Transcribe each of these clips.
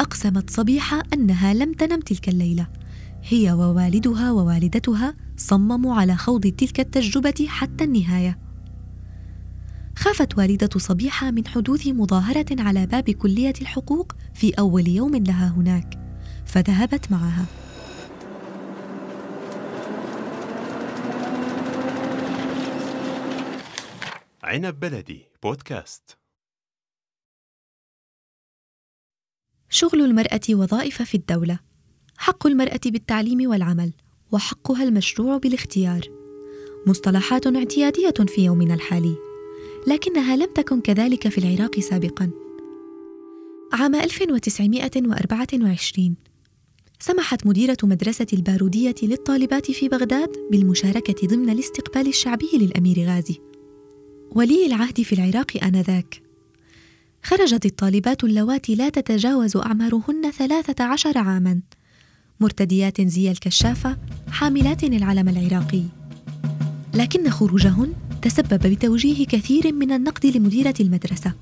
أقسمت صبيحة أنها لم تنم تلك الليلة. هي ووالدها ووالدتها صمموا على خوض تلك التجربة حتى النهاية. خافت والدة صبيحة من حدوث مظاهرة على باب كلية الحقوق في أول يوم لها هناك فذهبت معها. عنب بلدي بودكاست. شغل المرأة وظائف في الدولة. حق المرأة بالتعليم والعمل وحقها المشروع بالاختيار. مصطلحات اعتيادية في يومنا الحالي لكنها لم تكن كذلك في العراق سابقا. عام 1924 سمحت مديرة مدرسة البارودية للطالبات في بغداد بالمشاركة ضمن الاستقبال الشعبي للأمير غازي. ولي العهد في العراق آنذاك. خرجت الطالبات اللواتي لا تتجاوز أعمارهن ثلاثة عشر عاماً. مرتديات زي الكشافة حاملات العلم العراقي. لكن خروجهن تسبب بتوجيه كثير من النقد لمديرة المدرسة.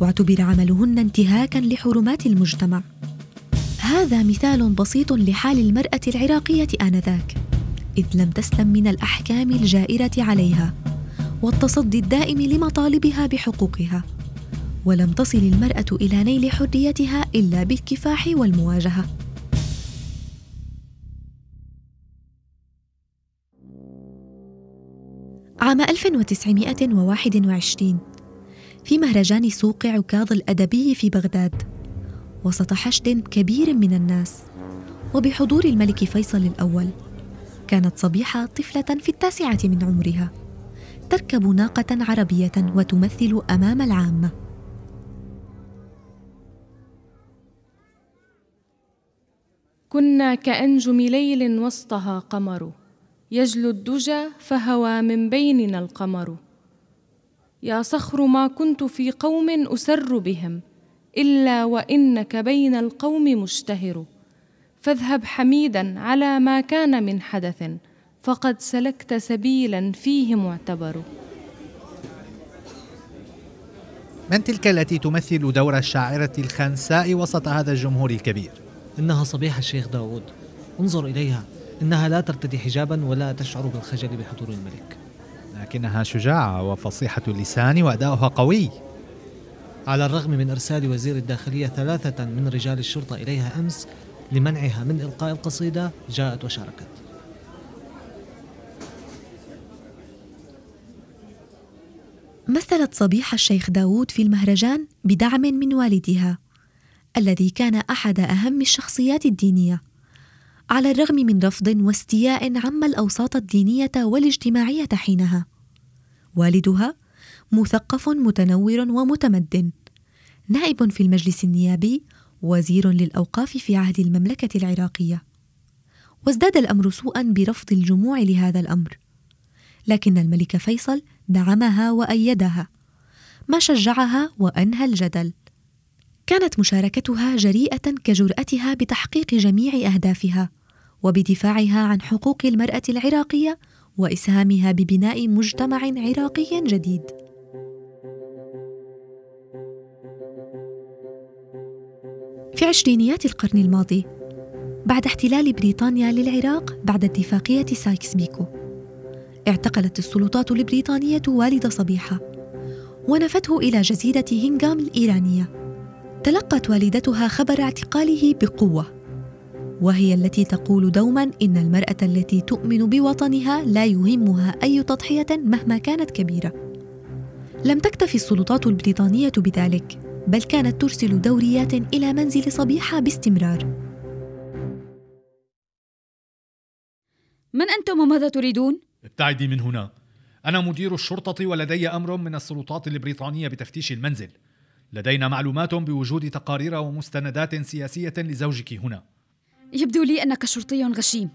واعتبر عملهن انتهاكا لحرمات المجتمع. هذا مثال بسيط لحال المرأة العراقية آنذاك. إذ لم تسلم من الأحكام الجائرة عليها والتصدي الدائم لمطالبها بحقوقها. ولم تصل المرأة إلى نيل حريتها إلا بالكفاح والمواجهة. عام 1921 في مهرجان سوق عكاظ الأدبي في بغداد وسط حشد كبير من الناس وبحضور الملك فيصل الأول كانت صبيحة طفلة في التاسعة من عمرها تركب ناقة عربية وتمثل أمام العامة. كنا كأنجم ليل وسطها قمر. يجلو الدجى فهوى من بيننا القمر. يا صخر ما كنت في قوم أسر بهم إلا وإنك بين القوم مشتهر. فاذهب حميدا على ما كان من حدث فقد سلكت سبيلا فيه معتبر. من تلك التي تمثل دور الشاعرة الخنساء وسط هذا الجمهور الكبير؟ إنها صبيحة الشيخ داود انظر إليها. إنها لا ترتدي حجابا ولا تشعر بالخجل بحضور الملك. لكنها شجاعة وفصيحة اللسان وأداؤها قوي. على الرغم من إرسال وزير الداخلية ثلاثة من رجال الشرطة إليها أمس لمنعها من إلقاء القصيدة جاءت وشاركت. مثلت صبيحة الشيخ داوود في المهرجان بدعم من والدها. الذي كان أحد أهم الشخصيات الدينية. على الرغم من رفض واستياء عم الأوساط الدينية والاجتماعية حينها. والدها مثقف متنور ومتمدن نائب في المجلس النيابي وزير للأوقاف في عهد المملكة العراقية. وازداد الأمر سوءا برفض الجموع لهذا الأمر. لكن الملك فيصل دعمها وأيدها. ما شجعها وأنهى الجدل. كانت مشاركتها جريئة كجرأتها بتحقيق جميع أهدافها وبدفاعها عن حقوق المرأة العراقية وإسهامها ببناء مجتمع عراقي جديد. في عشرينيات القرن الماضي بعد احتلال بريطانيا للعراق بعد اتفاقية سايكس بيكو اعتقلت السلطات البريطانية والد صبيحة ونفته إلى جزيرة هينغام الإيرانية تلقت والدتها خبر اعتقاله بقوة وهي التي تقول دوما إن المرأة التي تؤمن بوطنها لا يهمها أي تضحية مهما كانت كبيرة. لم تكتفي السلطات البريطانية بذلك بل كانت ترسل دوريات إلى منزل صبيحة باستمرار. من أنتم وماذا تريدون؟ ابتعدي من هنا. أنا مدير الشرطة ولدي أمر من السلطات البريطانية بتفتيش المنزل. لدينا معلومات بوجود تقارير ومستندات سياسية لزوجك هنا. يبدو لي أنك شرطي غشيم.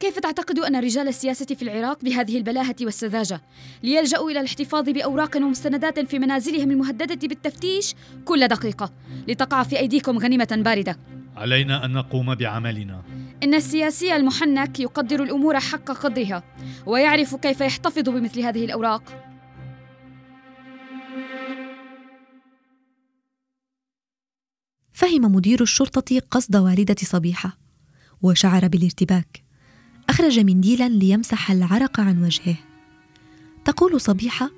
كيف تعتقد أن رجال السياسة في العراق بهذه البلاهة والسذاجة؟ ليلجأوا إلى الاحتفاظ بأوراق ومستندات في منازلهم المهددة بالتفتيش كل دقيقة لتقع في أيديكم غنيمة باردة. علينا أن نقوم بعملنا. إن السياسي المحنك يقدر الأمور حق قدرها ويعرف كيف يحتفظ بمثل هذه الأوراق. فهم مدير الشرطة قصد والدة صبيحة وشعر بالارتباك. أخرج منديلا ليمسح العرق عن وجهه. تقول صبيحة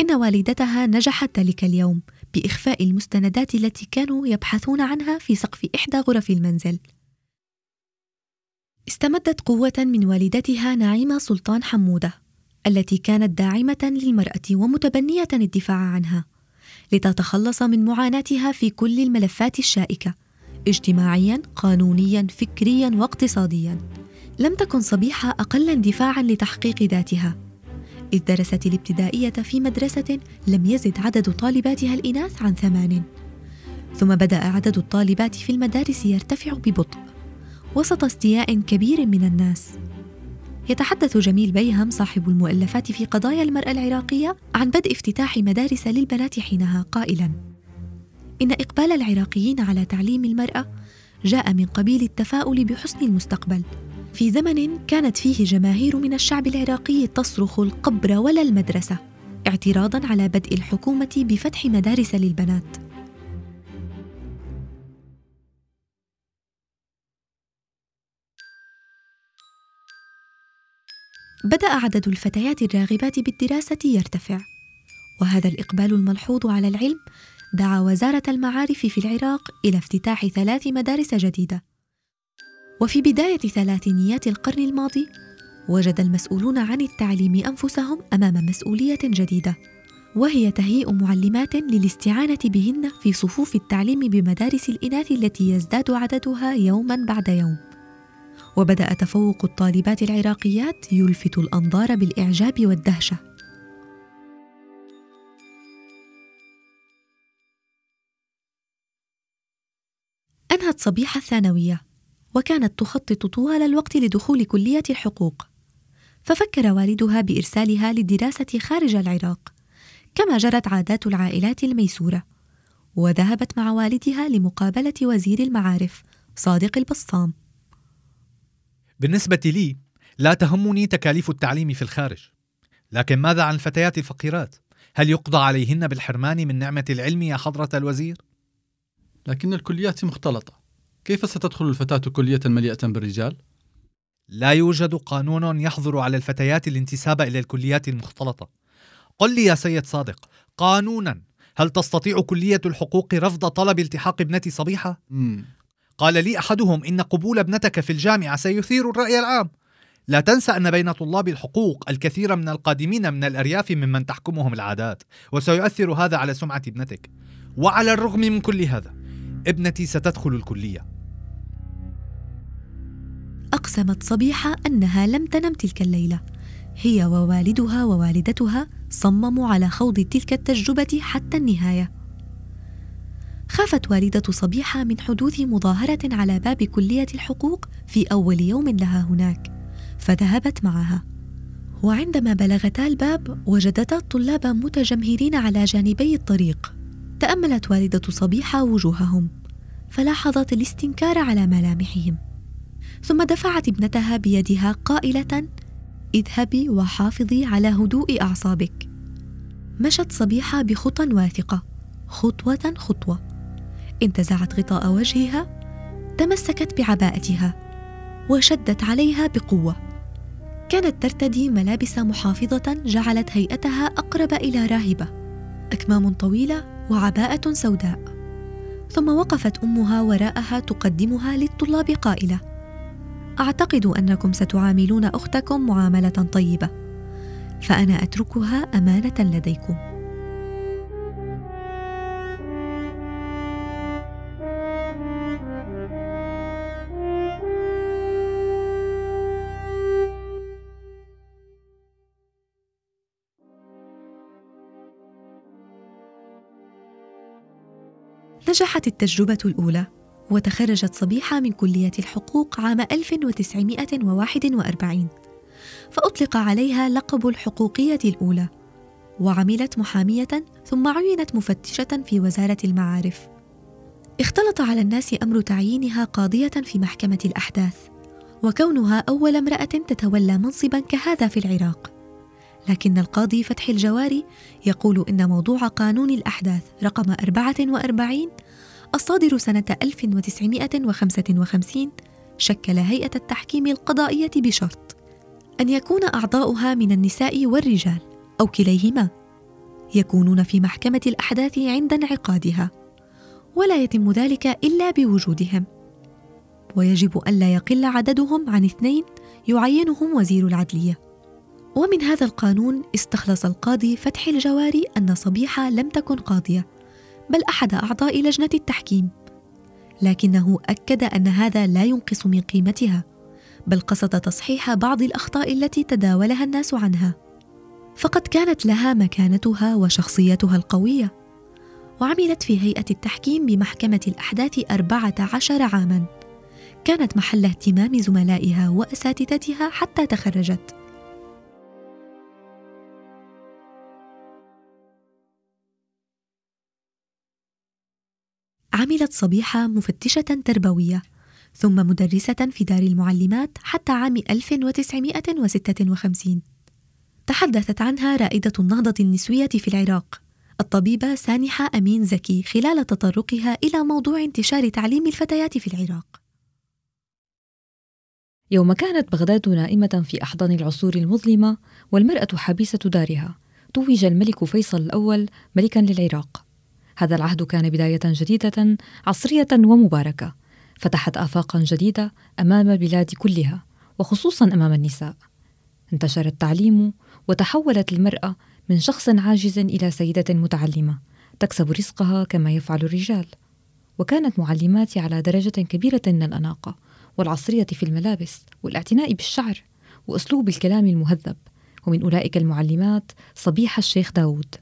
إن والدتها نجحت ذلك اليوم بإخفاء المستندات التي كانوا يبحثون عنها في سقف إحدى غرف المنزل. استمدت قوة من والدتها نعيمة سلطان حمودة التي كانت داعمة للمرأة ومتبنية الدفاع عنها. لتتخلص من معاناتها في كل الملفات الشائكة اجتماعيا قانونيا فكريا واقتصاديا. لم تكن صبيحة أقل اندفاعا لتحقيق ذاتها. إذ درست الابتدائية في مدرسة لم يزد عدد طالباتها الإناث عن ثمان. ثم بدأ عدد الطالبات في المدارس يرتفع ببطء وسط استياء كبير من الناس. يتحدث جميل بيهم صاحب المؤلفات في قضايا المرأة العراقية عن بدء افتتاح مدارس للبنات حينها قائلا إن إقبال العراقيين على تعليم المرأة جاء من قبيل التفاؤل بحسن المستقبل في زمن كانت فيه جماهير من الشعب العراقي تصرخ القبر ولا المدرسة اعتراضا على بدء الحكومة بفتح مدارس للبنات. بدأ عدد الفتيات الراغبات بالدراسة يرتفع. وهذا الإقبال الملحوظ على العلم دعا وزارة المعارف في العراق إلى افتتاح ثلاث مدارس جديدة. وفي بداية ثلاثينيات القرن الماضي وجد المسؤولون عن التعليم أنفسهم أمام مسؤولية جديدة وهي تهيئ معلمات للاستعانة بهن في صفوف التعليم بمدارس الإناث التي يزداد عددها يوما بعد يوم. وبدأ تفوق الطالبات العراقيات يلفت الأنظار بالإعجاب والدهشة. أنهت صبيحة الثانوية وكانت تخطط طوال الوقت لدخول كلية الحقوق. ففكر والدها بإرسالها للدراسة خارج العراق كما جرت عادات العائلات الميسورة. وذهبت مع والدها لمقابلة وزير المعارف صادق البصام بالنسبة لي لا تهمني تكاليف التعليم في الخارج لكن ماذا عن الفتيات الفقيرات؟ هل يقضى عليهن بالحرمان من نعمة العلم يا حضرة الوزير؟ لكن الكليات مختلطة كيف ستدخل الفتاة كلية مليئة بالرجال؟ لا يوجد قانون يحظر على الفتيات الانتساب إلى الكليات المختلطة قل لي يا سيد صادق قانونا هل تستطيع كلية الحقوق رفض طلب التحاق ابنة صبيحة؟ مم. قال لي أحدهم إن قبول ابنتك في الجامعة سيثير الرأي العام. لا تنسى أن بين طلاب الحقوق الكثير من القادمين من الأرياف ممن تحكمهم العادات وسيؤثر هذا على سمعة ابنتك. وعلى الرغم من كل هذا ابنتي ستدخل الكلية. أقسمت صبيحة أنها لم تنم تلك الليلة. هي ووالدها ووالدتها صمموا على خوض تلك التجربة حتى النهاية. خافت والدة صبيحة من حدوث مظاهرة على باب كلية الحقوق في أول يوم لها هناك فذهبت معها. وعندما بلغتا الباب وجدتا الطلاب متجمهرين على جانبي الطريق. تأملت والدة صبيحة وجوههم فلاحظت الاستنكار على ملامحهم. ثم دفعت ابنتها بيدها قائلة اذهبي وحافظي على هدوء أعصابك. مشت صبيحة بخطى واثقة خطوة خطوة. انتزعت غطاء وجهها تمسكت بعباءتها وشدت عليها بقوة. كانت ترتدي ملابس محافظة جعلت هيئتها أقرب إلى راهبة أكمام طويلة وعباءة سوداء. ثم وقفت أمها وراءها تقدمها للطلاب قائلة أعتقد أنكم ستعاملون أختكم معاملة طيبة فأنا أتركها أمانة لديكم. نجحت التجربة الأولى وتخرجت صبيحة من كلية الحقوق عام 1941 فأطلق عليها لقب الحقوقية الأولى وعملت محامية ثم عينت مفتشة في وزارة المعارف. اختلط على الناس أمر تعيينها قاضية في محكمة الأحداث وكونها أول امرأة تتولى منصبا كهذا في العراق. لكن القاضي فتح الجواري يقول إن موضوع قانون الأحداث رقم 44 الصادر سنة 1955 شكل هيئة التحكيم القضائية بشرط أن يكون أعضاؤها من النساء والرجال أو كليهما يكونون في محكمة الأحداث عند انعقادها ولا يتم ذلك إلا بوجودهم. ويجب ألا يقل عددهم عن اثنين يعينهم وزير العدلية. ومن هذا القانون استخلص القاضي فتحي الجواري أن صبيحة لم تكن قاضية بل أحد أعضاء لجنة التحكيم. لكنه أكد أن هذا لا ينقص من قيمتها بل قصد تصحيح بعض الأخطاء التي تداولها الناس عنها. فقد كانت لها مكانتها وشخصيتها القوية وعملت في هيئة التحكيم بمحكمة الأحداث أربعة عشر عاماً. كانت محل اهتمام زملائها وأساتذتها حتى تخرجت. عملت صبيحة مفتشة تربوية ثم مدرسة في دار المعلمات حتى عام 1956 تحدثت عنها رائدة النهضة النسوية في العراق الطبيبة سانحة أمين زكي خلال تطرقها إلى موضوع انتشار تعليم الفتيات في العراق. يوم كانت بغداد نائمة في أحضان العصور المظلمة والمرأة حبيسة دارها توج الملك فيصل الأول ملكا للعراق. هذا العهد كان بداية جديدة عصرية ومباركة. فتحت آفاقا جديدة أمام البلاد كلها وخصوصا أمام النساء. انتشر التعليم وتحولت المرأة من شخص عاجز إلى سيدة متعلمة تكسب رزقها كما يفعل الرجال. وكانت معلماتي على درجة كبيرة من الأناقة والعصرية في الملابس والاعتناء بالشعر وأسلوب الكلام المهذب. ومن أولئك المعلمات صبيحة الشيخ داود.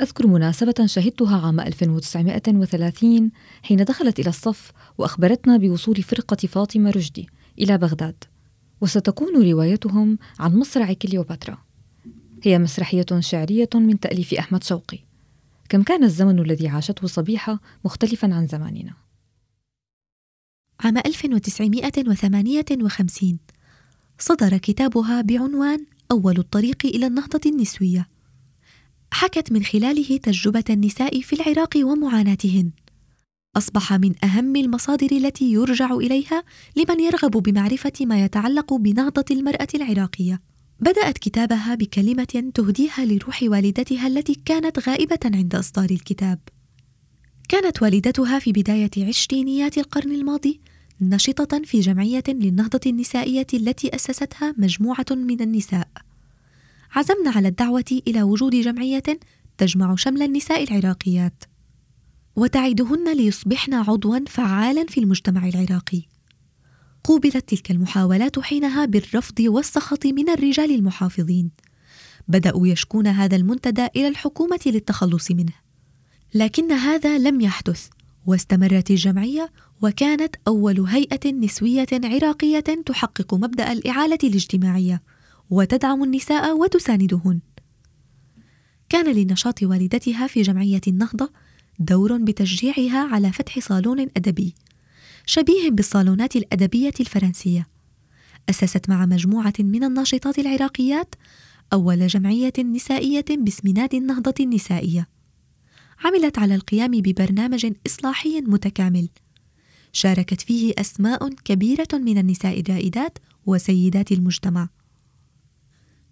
أذكر مناسبة شهدتها عام 1930 حين دخلت إلى الصف وأخبرتنا بوصول فرقة فاطمة رشدي إلى بغداد وستكون روايتهم عن مصرع كليوباترا. هي مسرحية شعرية من تأليف أحمد شوقي. كم كان الزمن الذي عاشته صبيحة مختلفا عن زماننا؟ عام 1958 صدر كتابها بعنوان أول الطريق إلى النهضة النسوية. حكت من خلاله تجربة النساء في العراق ومعاناتهن. أصبح من أهم المصادر التي يرجع إليها لمن يرغب بمعرفة ما يتعلق بنهضة المرأة العراقية. بدأت كتابها بكلمة تهديها لروح والدتها التي كانت غائبة عند إصدار الكتاب. كانت والدتها في بداية عشرينيات القرن الماضي نشطة في جمعية للنهضة النسائية التي أسستها مجموعة من النساء. عزمنا على الدعوة إلى وجود جمعية تجمع شمل النساء العراقيات، وتعدهن ليصبحن عضوا فعالا في المجتمع العراقي. قوبلت تلك المحاولات حينها بالرفض والسخط من الرجال المحافظين. بدأوا يشكون هذا المنتدى إلى الحكومة للتخلص منه. لكن هذا لم يحدث واستمرت الجمعية وكانت أول هيئة نسوية عراقية تحقق مبدأ الإعالة الاجتماعية وتدعم النساء وتساندهن. كان لنشاط والدتها في جمعية النهضة دور بتشجيعها على فتح صالون أدبي شبيه بالصالونات الأدبية الفرنسية. أسست مع مجموعة من الناشطات العراقيات أول جمعية نسائية باسم نادي النهضة النسائية. عملت على القيام ببرنامج إصلاحي متكامل شاركت فيه أسماء كبيرة من النساء الرائدات وسيدات المجتمع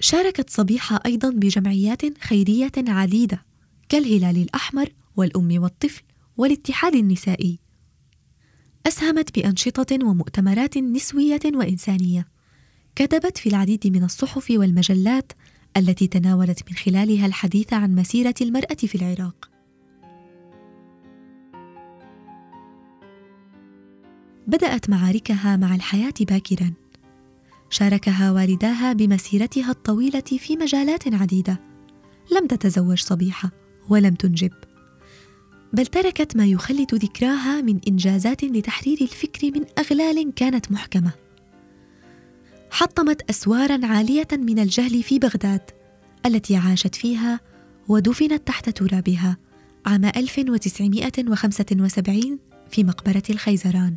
شاركت صبيحة أيضا بجمعيات خيرية عديدة كالهلال الأحمر والأم والطفل والاتحاد النسائي. أسهمت بأنشطة ومؤتمرات نسوية وإنسانية. كتبت في العديد من الصحف والمجلات التي تناولت من خلالها الحديث عن مسيرة المرأة في العراق. بدأت معاركها مع الحياة باكرا. شاركها والداها بمسيرتها الطويلة في مجالات عديدة. لم تتزوج صبيحة ولم تنجب. بل تركت ما يخلد ذكراها من إنجازات لتحرير الفكر من أغلال كانت محكمة. حطمت أسوارا عالية من الجهل في بغداد التي عاشت فيها ودفنت تحت ترابها عام 1975 في مقبرة الخيزران.